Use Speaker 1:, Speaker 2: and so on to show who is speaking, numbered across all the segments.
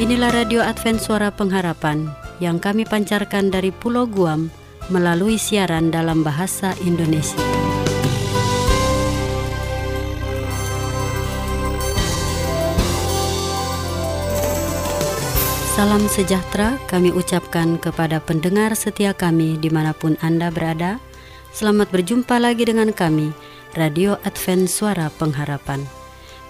Speaker 1: Inilah Radio Advent Suara Pengharapan yang kami pancarkan dari Pulau Guam melalui siaran dalam bahasa Indonesia. Salam sejahtera kami ucapkan kepada pendengar setia kami di mana pun Anda berada. Selamat berjumpa lagi dengan kami, Radio Advent Suara Pengharapan.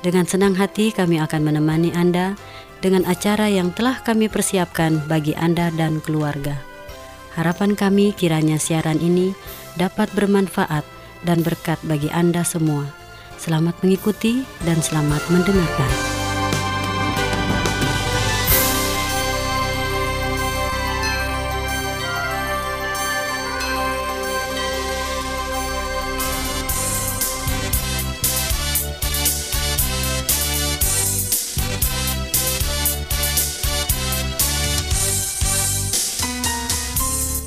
Speaker 1: Dengan senang hati kami akan menemani Anda dengan acara yang telah kami persiapkan bagi Anda dan keluarga. Harapan kami kiranya siaran ini dapat bermanfaat dan berkat bagi Anda semua. Selamat mengikuti dan selamat mendengarkan.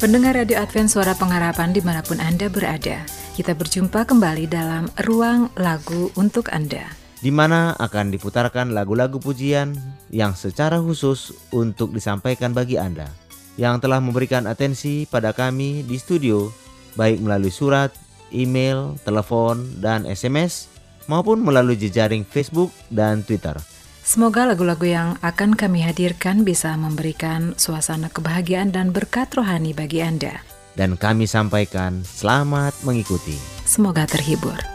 Speaker 2: Pendengar Radio Advent Suara Pengharapan di mana pun Anda berada, kita berjumpa kembali dalam Ruang Lagu untuk Anda.
Speaker 3: Di mana akan diputarkan lagu-lagu pujian yang secara khusus untuk disampaikan bagi Anda yang telah memberikan atensi pada kami di studio, baik melalui surat, email, telepon, dan SMS, maupun melalui jejaring Facebook dan Twitter.
Speaker 2: Semoga lagu-lagu yang akan kami hadirkan bisa memberikan suasana kebahagiaan dan berkat rohani bagi Anda.
Speaker 3: Dan kami sampaikan selamat mengikuti.
Speaker 2: Semoga terhibur.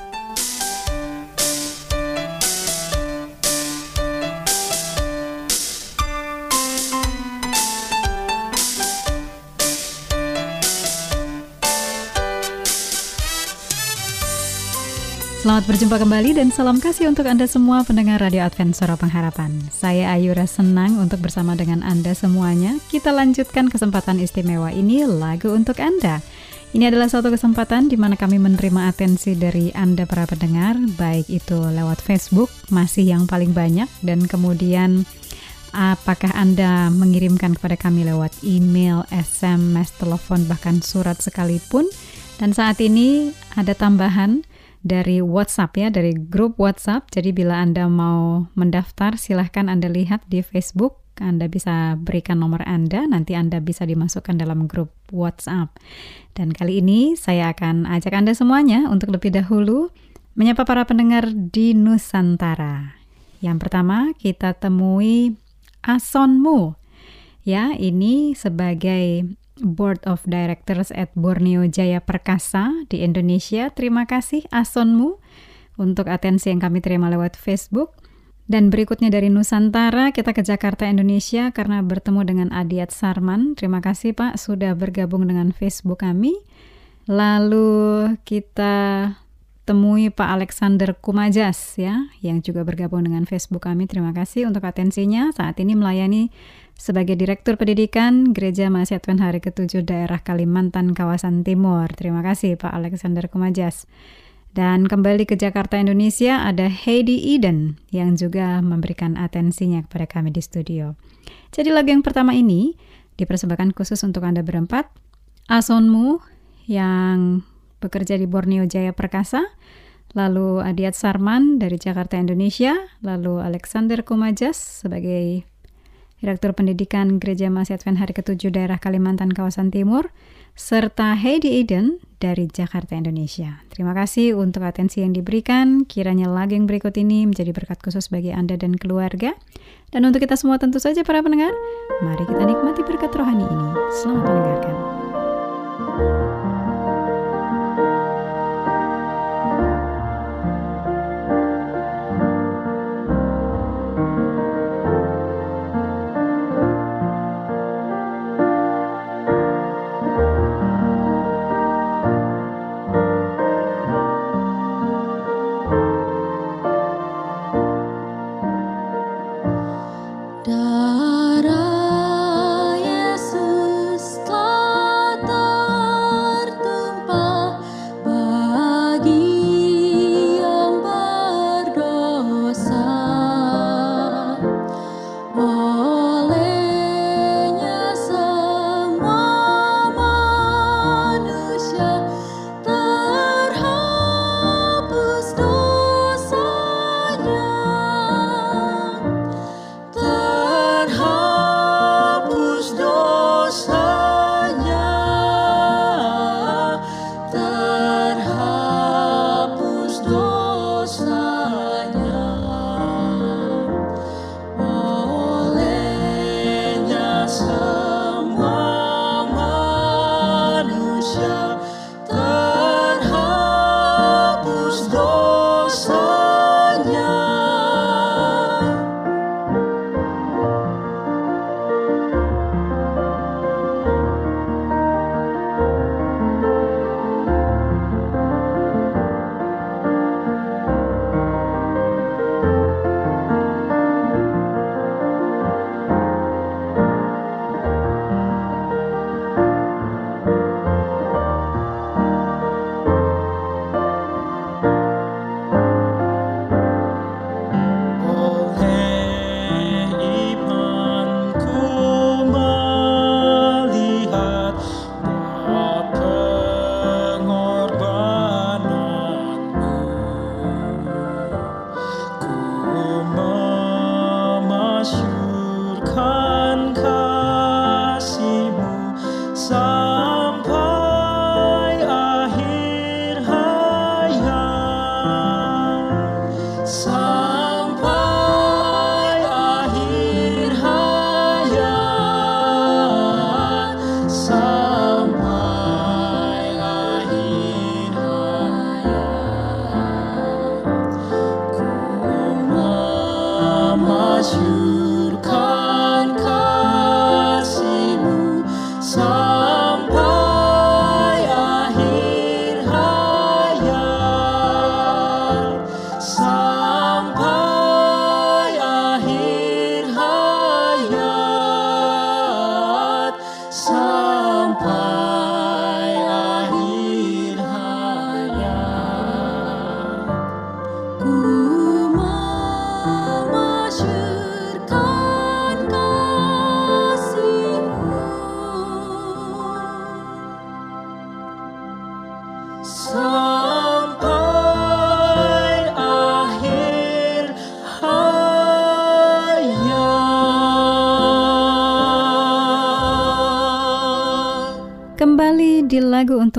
Speaker 2: Selamat berjumpa kembali dan salam kasih untuk Anda semua pendengar Radio Advent Suara Pengharapan. Saya Ayura senang untuk bersama dengan Anda semuanya. Kita lanjutkan kesempatan istimewa ini lagu untuk Anda. Ini adalah suatu kesempatan di mana kami menerima atensi dari Anda para pendengar, baik itu lewat Facebook, masih yang paling banyak, dan kemudian apakah Anda mengirimkan kepada kami lewat email, SMS, telepon, bahkan surat sekalipun. Dan saat ini ada tambahan, dari WhatsApp ya, dari grup WhatsApp. Jadi bila Anda mau mendaftar, silahkan Anda lihat di Facebook. Anda bisa berikan nomor Anda, nanti Anda bisa dimasukkan dalam grup WhatsApp. Dan kali ini saya akan ajak Anda semuanya untuk lebih dahulu menyapa para pendengar di Nusantara. Yang pertama kita temui Asonmu. Ya, ini sebagai Board of Directors at Borneo Jaya Perkasa di Indonesia. Terima kasih Asonmu untuk atensi yang kami terima lewat Facebook. Dan berikutnya dari Nusantara, kita ke Jakarta, Indonesia karena bertemu dengan Adiat Sarman. Terima kasih Pak sudah bergabung dengan Facebook kami. Lalu kita temui Pak Alexander Kumajas ya, yang juga bergabung dengan Facebook kami. Terima kasih untuk atensinya. Saat ini melayani sebagai Direktur Pendidikan Gereja Mahasiswa Tuhan Hari ke-7 Daerah Kalimantan Kawasan Timur. Terima kasih Pak Alexander Kumajas. Dan kembali ke Jakarta, Indonesia, ada Heidi Eden yang juga memberikan atensinya kepada kami di studio. Jadi lagu yang pertama ini dipersembahkan khusus untuk Anda berempat. Asonmu yang bekerja di Borneo Jaya Perkasa, lalu Adiat Sarman dari Jakarta, Indonesia, lalu Alexander Kumajas sebagai Direktur Pendidikan Gereja Masjid Advent Hari ke-7 Daerah Kalimantan Kawasan Timur, serta Heidi Eden dari Jakarta, Indonesia. Terima kasih untuk atensi yang diberikan. Kiranya lagu yang berikut ini menjadi berkat khusus bagi Anda dan keluarga. Dan untuk kita semua tentu saja para pendengar, mari kita nikmati berkat rohani ini. Selamat mendengarkan.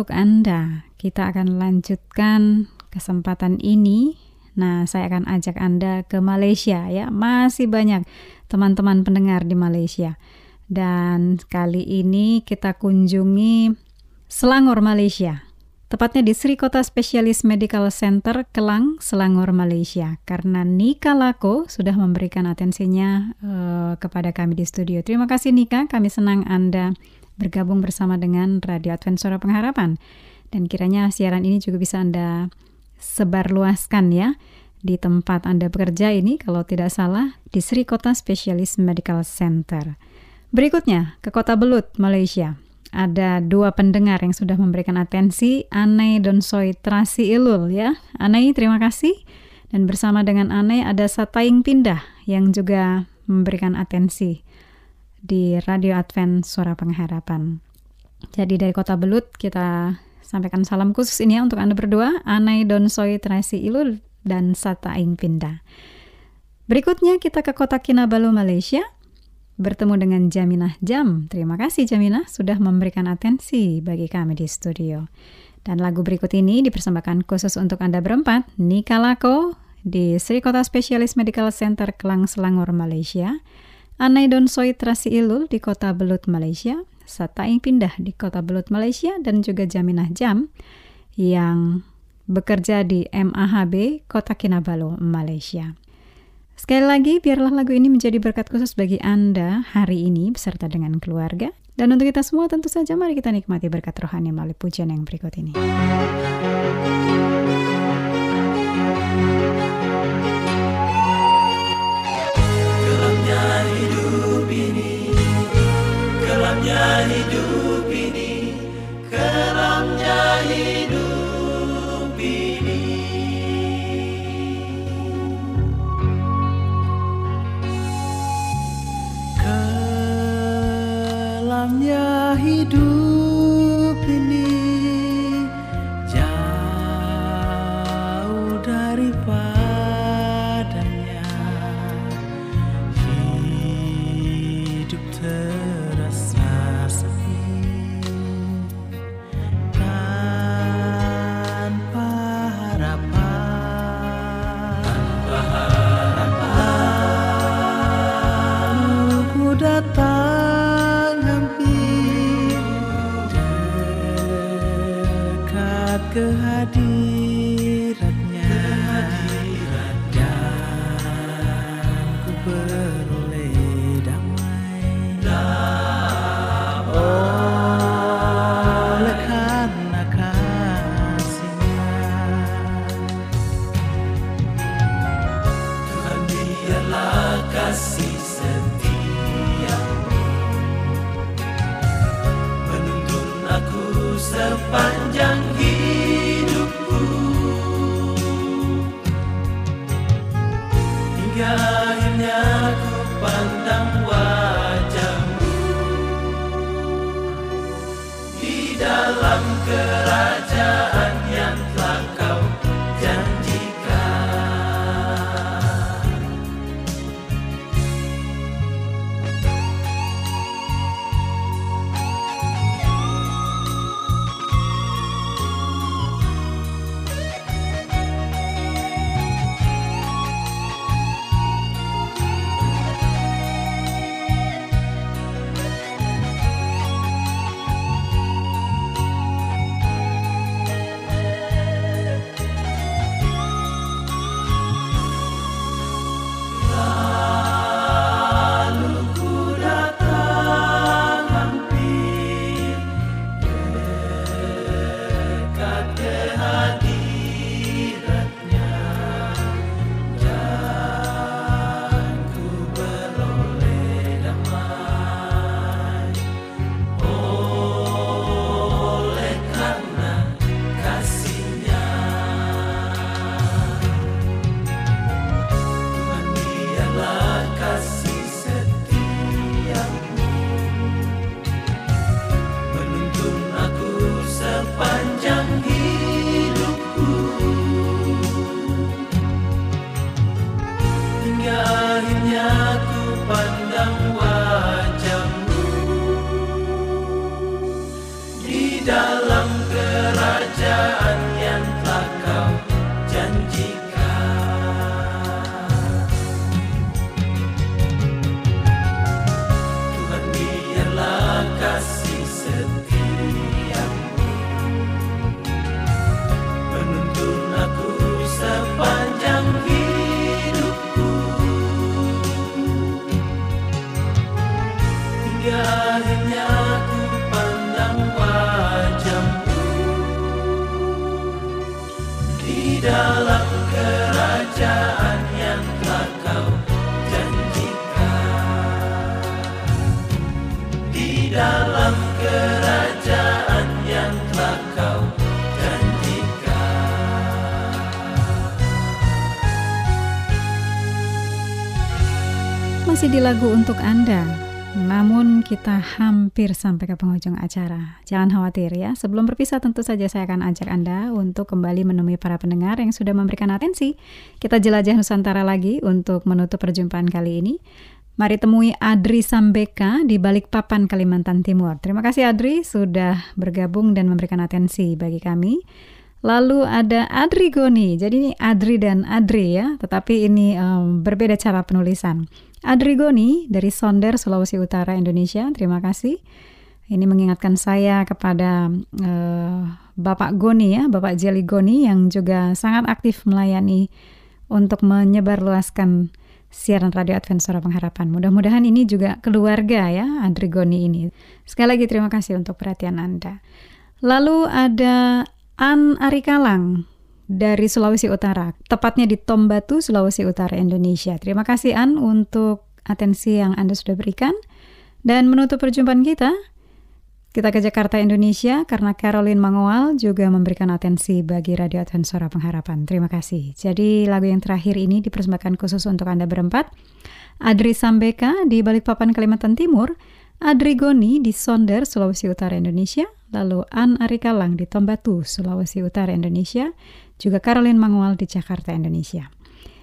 Speaker 2: Untuk Anda. Kita akan lanjutkan kesempatan ini. Nah, saya akan ajak Anda ke Malaysia ya. Masih banyak teman-teman pendengar di Malaysia. Dan kali ini kita kunjungi Selangor, Malaysia. Tepatnya di Sri Kota Spesialis Medical Center Kelang, Selangor, Malaysia. Karena Nika Lako sudah memberikan atensinya uh, kepada kami di studio. Terima kasih Nika, kami senang Anda bergabung bersama dengan Radio Advent Suara Pengharapan. Dan kiranya siaran ini juga bisa Anda sebarluaskan ya di tempat Anda bekerja ini kalau tidak salah di Sri Kota Specialist Medical Center. Berikutnya ke Kota Belut, Malaysia. Ada dua pendengar yang sudah memberikan atensi, Anai Donsoi Trasi Ilul ya. Anai terima kasih. Dan bersama dengan Anai ada Sataing Pindah yang juga memberikan atensi di Radio Advent Suara Pengharapan. Jadi dari Kota Belut kita sampaikan salam khusus ini ya untuk Anda berdua, Anai Donsoi Tracy Ilul dan Sata Aing Pinda. Berikutnya kita ke Kota Kinabalu, Malaysia. Bertemu dengan Jaminah Jam. Terima kasih Jaminah sudah memberikan atensi bagi kami di studio. Dan lagu berikut ini dipersembahkan khusus untuk Anda berempat, Nika Lako di Sri Kota Specialist Medical Center Kelang Selangor, Malaysia. Anai Donsoi Trasi Ilul di kota Belut, Malaysia, Sataing Pindah di kota Belut, Malaysia, dan juga Jaminah Jam yang bekerja di MAHB Kota Kinabalu, Malaysia. Sekali lagi, biarlah lagu ini menjadi berkat khusus bagi Anda hari ini beserta dengan keluarga. Dan untuk kita semua tentu saja mari kita nikmati berkat rohani melalui pujian yang berikut ini. hidup untuk Anda. Namun kita hampir sampai ke penghujung acara. Jangan khawatir ya, sebelum berpisah tentu saja saya akan ajak Anda untuk kembali menemui para pendengar yang sudah memberikan atensi. Kita jelajah Nusantara lagi untuk menutup perjumpaan kali ini. Mari temui Adri Sambeka di Balikpapan, Kalimantan Timur. Terima kasih Adri sudah bergabung dan memberikan atensi bagi kami. Lalu ada Adri Goni, jadi ini Adri dan Adri ya, tetapi ini em, berbeda cara penulisan. Adri Goni dari Sonder, Sulawesi Utara, Indonesia, terima kasih. Ini mengingatkan saya kepada eh, Bapak Goni ya, Bapak Jeli Goni yang juga sangat aktif melayani untuk menyebarluaskan siaran radio Advent Suara Pengharapan. Mudah-mudahan ini juga keluarga ya, Adri Goni ini. Sekali lagi terima kasih untuk perhatian Anda. Lalu ada An Arikalang dari Sulawesi Utara, tepatnya di Tombatu, Sulawesi Utara, Indonesia. Terima kasih An untuk atensi yang Anda sudah berikan. Dan menutup perjumpaan kita, kita ke Jakarta, Indonesia, karena Caroline Mangoal juga memberikan atensi bagi Radio Advent Suara Pengharapan. Terima kasih. Jadi lagu yang terakhir ini dipersembahkan khusus untuk Anda berempat. Adri Sambeka di Balikpapan, Kalimantan Timur, Adri Goni di Sonder, Sulawesi Utara, Indonesia, lalu An Arikalang di Tombatu, Sulawesi Utara, Indonesia, juga Caroline Mangual di Jakarta, Indonesia.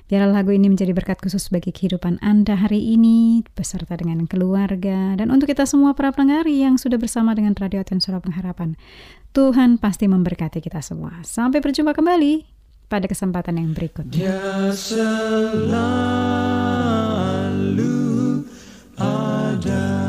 Speaker 2: Biarlah lagu ini menjadi berkat khusus bagi kehidupan Anda hari ini, beserta dengan keluarga, dan untuk kita semua para pendengar yang sudah bersama dengan Radio Advent Suara Pengharapan. Tuhan pasti memberkati kita semua. Sampai berjumpa kembali pada kesempatan yang berikutnya.
Speaker 4: Dia selalu ada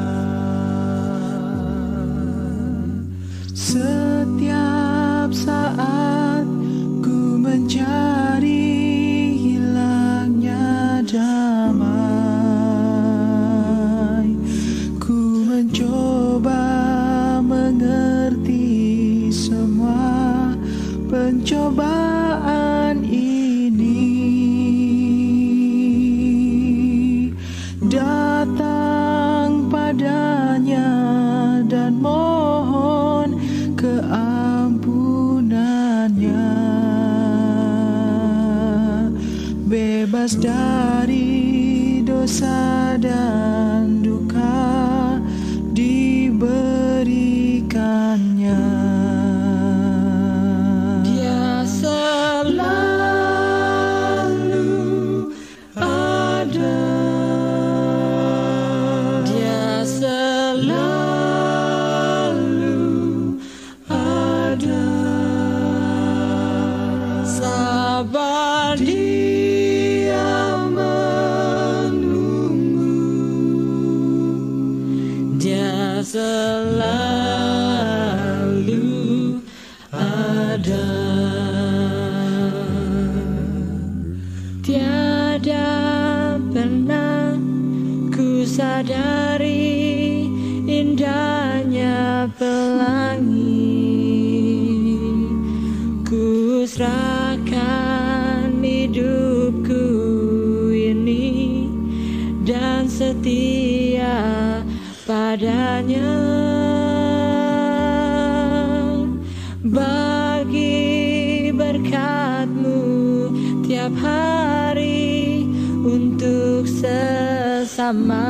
Speaker 4: sesama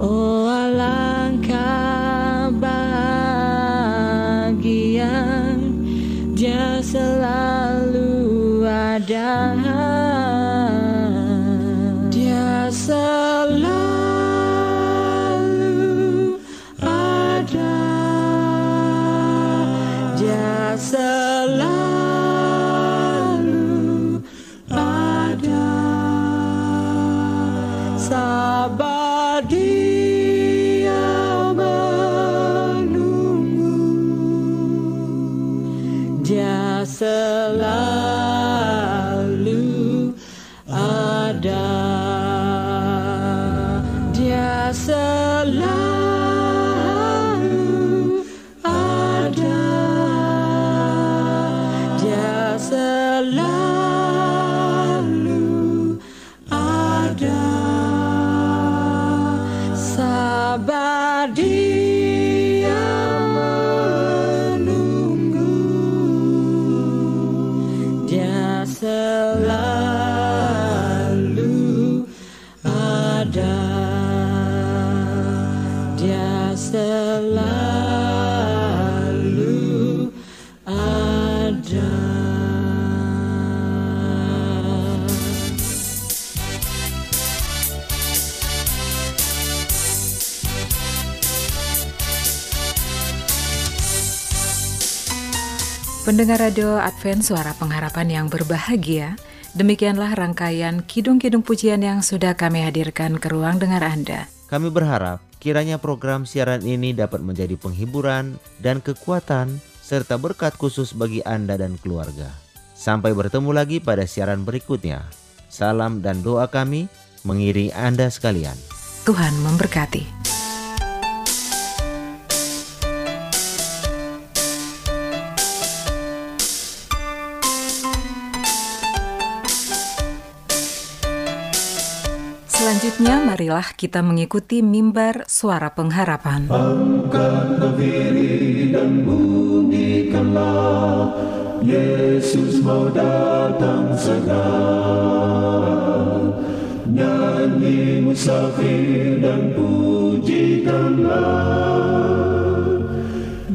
Speaker 4: Oh alangkah bahagia Dia selalu ada
Speaker 5: Pendengar radio Advent Suara Pengharapan yang berbahagia, demikianlah rangkaian kidung-kidung pujian yang sudah kami hadirkan ke ruang dengar Anda.
Speaker 3: Kami berharap kiranya program siaran ini dapat menjadi penghiburan dan kekuatan serta berkat khusus bagi Anda dan keluarga. Sampai bertemu lagi pada siaran berikutnya. Salam dan doa kami mengiringi Anda sekalian.
Speaker 5: Tuhan memberkati. Marilah kita mengikuti mimbar suara pengharapan.
Speaker 4: Angkat dan bunyikanlah Yesus mau datang segera Nyanyi musafir dan pujikanlah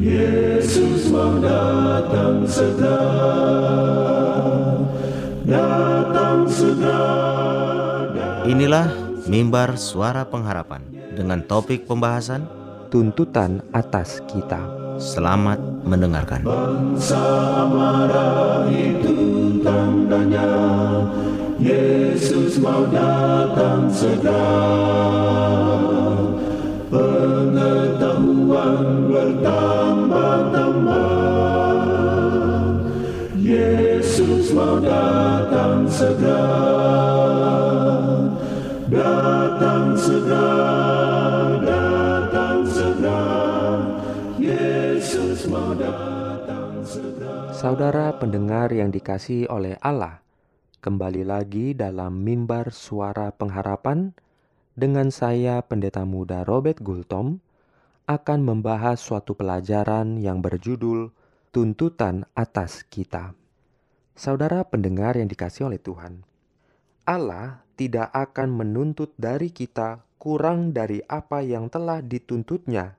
Speaker 4: Yesus mau datang segera Datang segera
Speaker 3: Inilah mimbar suara pengharapan dengan topik pembahasan
Speaker 6: tuntutan atas kita.
Speaker 3: Selamat mendengarkan.
Speaker 4: Bangsa marah itu tandanya Yesus mau datang segera Pengetahuan bertambah-tambah Yesus mau datang segera
Speaker 6: Saudara pendengar yang dikasih oleh Allah, kembali lagi dalam mimbar suara pengharapan dengan saya Pendeta Muda Robert Gultom akan membahas suatu pelajaran yang berjudul Tuntutan Atas Kita. Saudara pendengar yang dikasih oleh Tuhan, Allah tidak akan menuntut dari kita kurang dari apa yang telah dituntutnya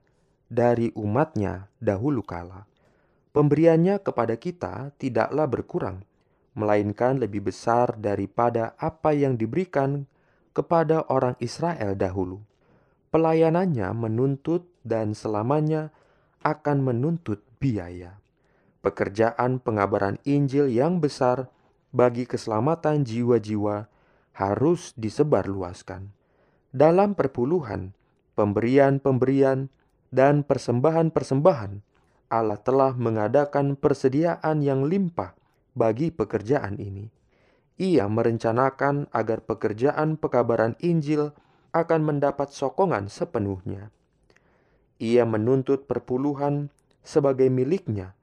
Speaker 6: dari umatnya dahulu kala. Pemberiannya kepada kita tidaklah berkurang, melainkan lebih besar daripada apa yang diberikan kepada orang Israel dahulu. Pelayanannya menuntut dan selamanya akan menuntut biaya. Pekerjaan pengabaran Injil yang besar bagi keselamatan jiwa-jiwa harus disebarluaskan. Dalam perpuluhan, pemberian-pemberian, dan persembahan-persembahan, Allah telah mengadakan persediaan yang limpah bagi pekerjaan ini. Ia merencanakan agar pekerjaan pekabaran Injil akan mendapat sokongan sepenuhnya. Ia menuntut perpuluhan sebagai miliknya,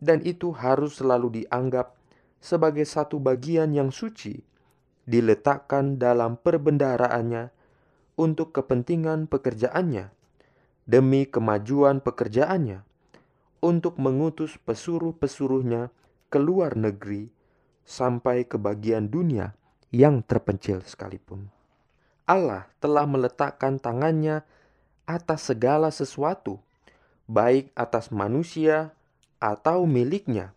Speaker 6: dan itu harus selalu dianggap sebagai satu bagian yang suci diletakkan dalam perbendaharaannya untuk kepentingan pekerjaannya, demi kemajuan pekerjaannya, untuk mengutus pesuruh-pesuruhnya ke luar negeri sampai ke bagian dunia yang terpencil sekalipun. Allah telah meletakkan tangannya atas segala sesuatu, baik atas manusia atau miliknya,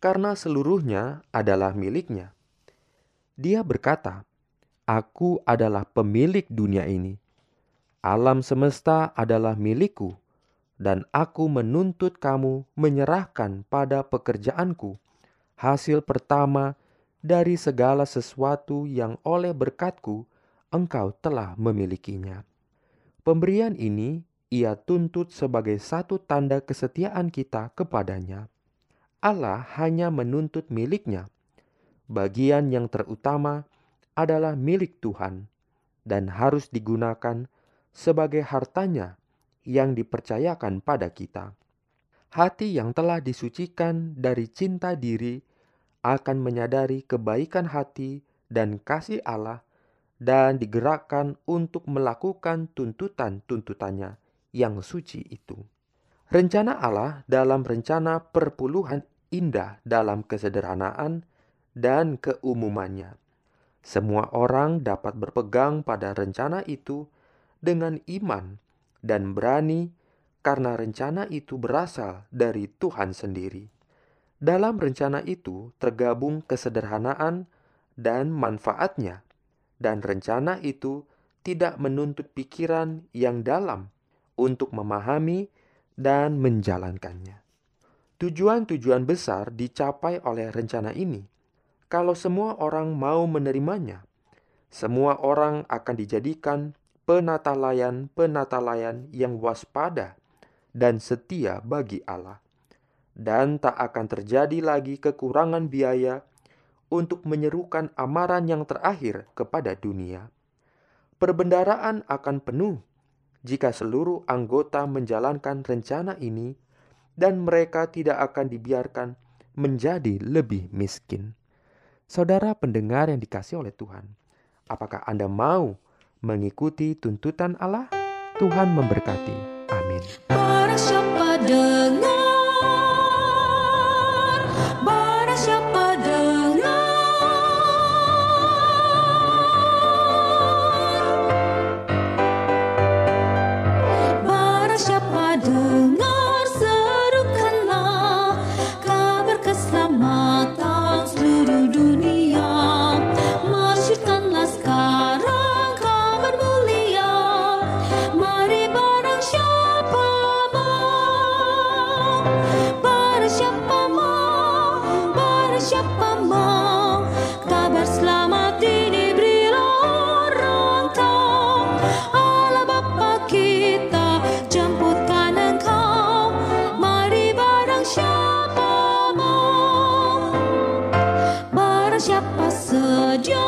Speaker 6: karena seluruhnya adalah miliknya. Dia berkata, "Aku adalah pemilik dunia ini. Alam semesta adalah milikku, dan aku menuntut kamu menyerahkan pada pekerjaanku hasil pertama dari segala sesuatu yang oleh berkatku engkau telah memilikinya. Pemberian ini ia tuntut sebagai satu tanda kesetiaan kita kepadanya. Allah hanya menuntut miliknya. Bagian yang terutama adalah milik Tuhan dan harus digunakan sebagai hartanya yang dipercayakan pada kita. Hati yang telah disucikan dari cinta diri akan menyadari kebaikan hati dan kasih Allah dan digerakkan untuk melakukan tuntutan-tuntutannya yang suci itu. Rencana Allah dalam rencana perpuluhan indah dalam kesederhanaan dan keumumannya. Semua orang dapat berpegang pada rencana itu dengan iman dan berani karena rencana itu berasal dari Tuhan sendiri. Dalam rencana itu tergabung kesederhanaan dan manfaatnya, dan rencana itu tidak menuntut pikiran yang dalam untuk memahami dan menjalankannya. Tujuan-tujuan besar dicapai oleh rencana ini. Kalau semua orang mau menerimanya, semua orang akan dijadikan penatalayan-penatalayan yang waspada dan setia bagi Allah. Dan tak akan terjadi lagi kekurangan biaya untuk menyerukan amaran yang terakhir kepada dunia. Perbendaraan akan penuh jika seluruh anggota menjalankan rencana ini dan mereka tidak akan dibiarkan menjadi lebih miskin. Saudara pendengar yang dikasih oleh Tuhan, apakah Anda mau mengikuti tuntutan Allah? Tuhan memberkati. Amin.
Speaker 7: Dengar saja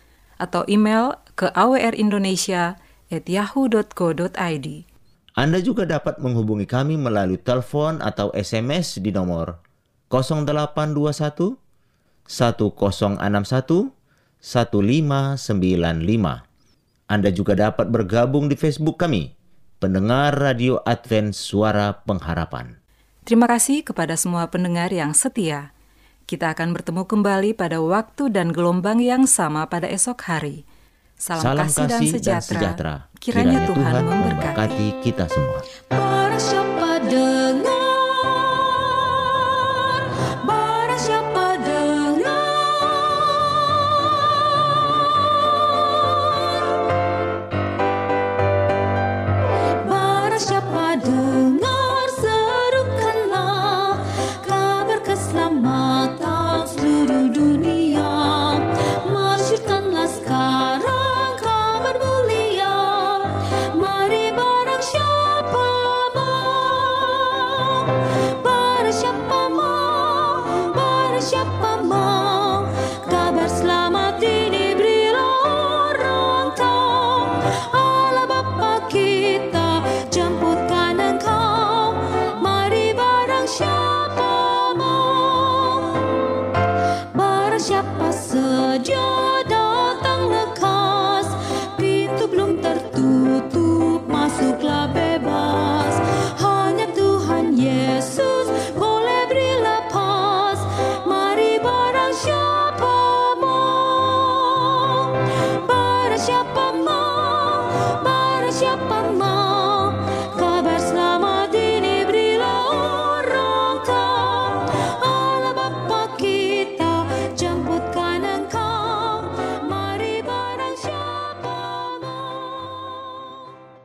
Speaker 5: atau email ke awrindonesia@yahoo.co.id.
Speaker 3: Anda juga dapat menghubungi kami melalui telepon atau SMS di nomor 0821 1061 1595. Anda juga dapat bergabung di Facebook kami, pendengar Radio Advent Suara Pengharapan.
Speaker 5: Terima kasih kepada semua pendengar yang setia. Kita akan bertemu kembali pada waktu dan gelombang yang sama pada esok hari. Salam, kasih, dan, sejahtera. Kiranya, Tuhan, memberkati.
Speaker 3: kita semua.
Speaker 7: Barang siapa dengar shepherds.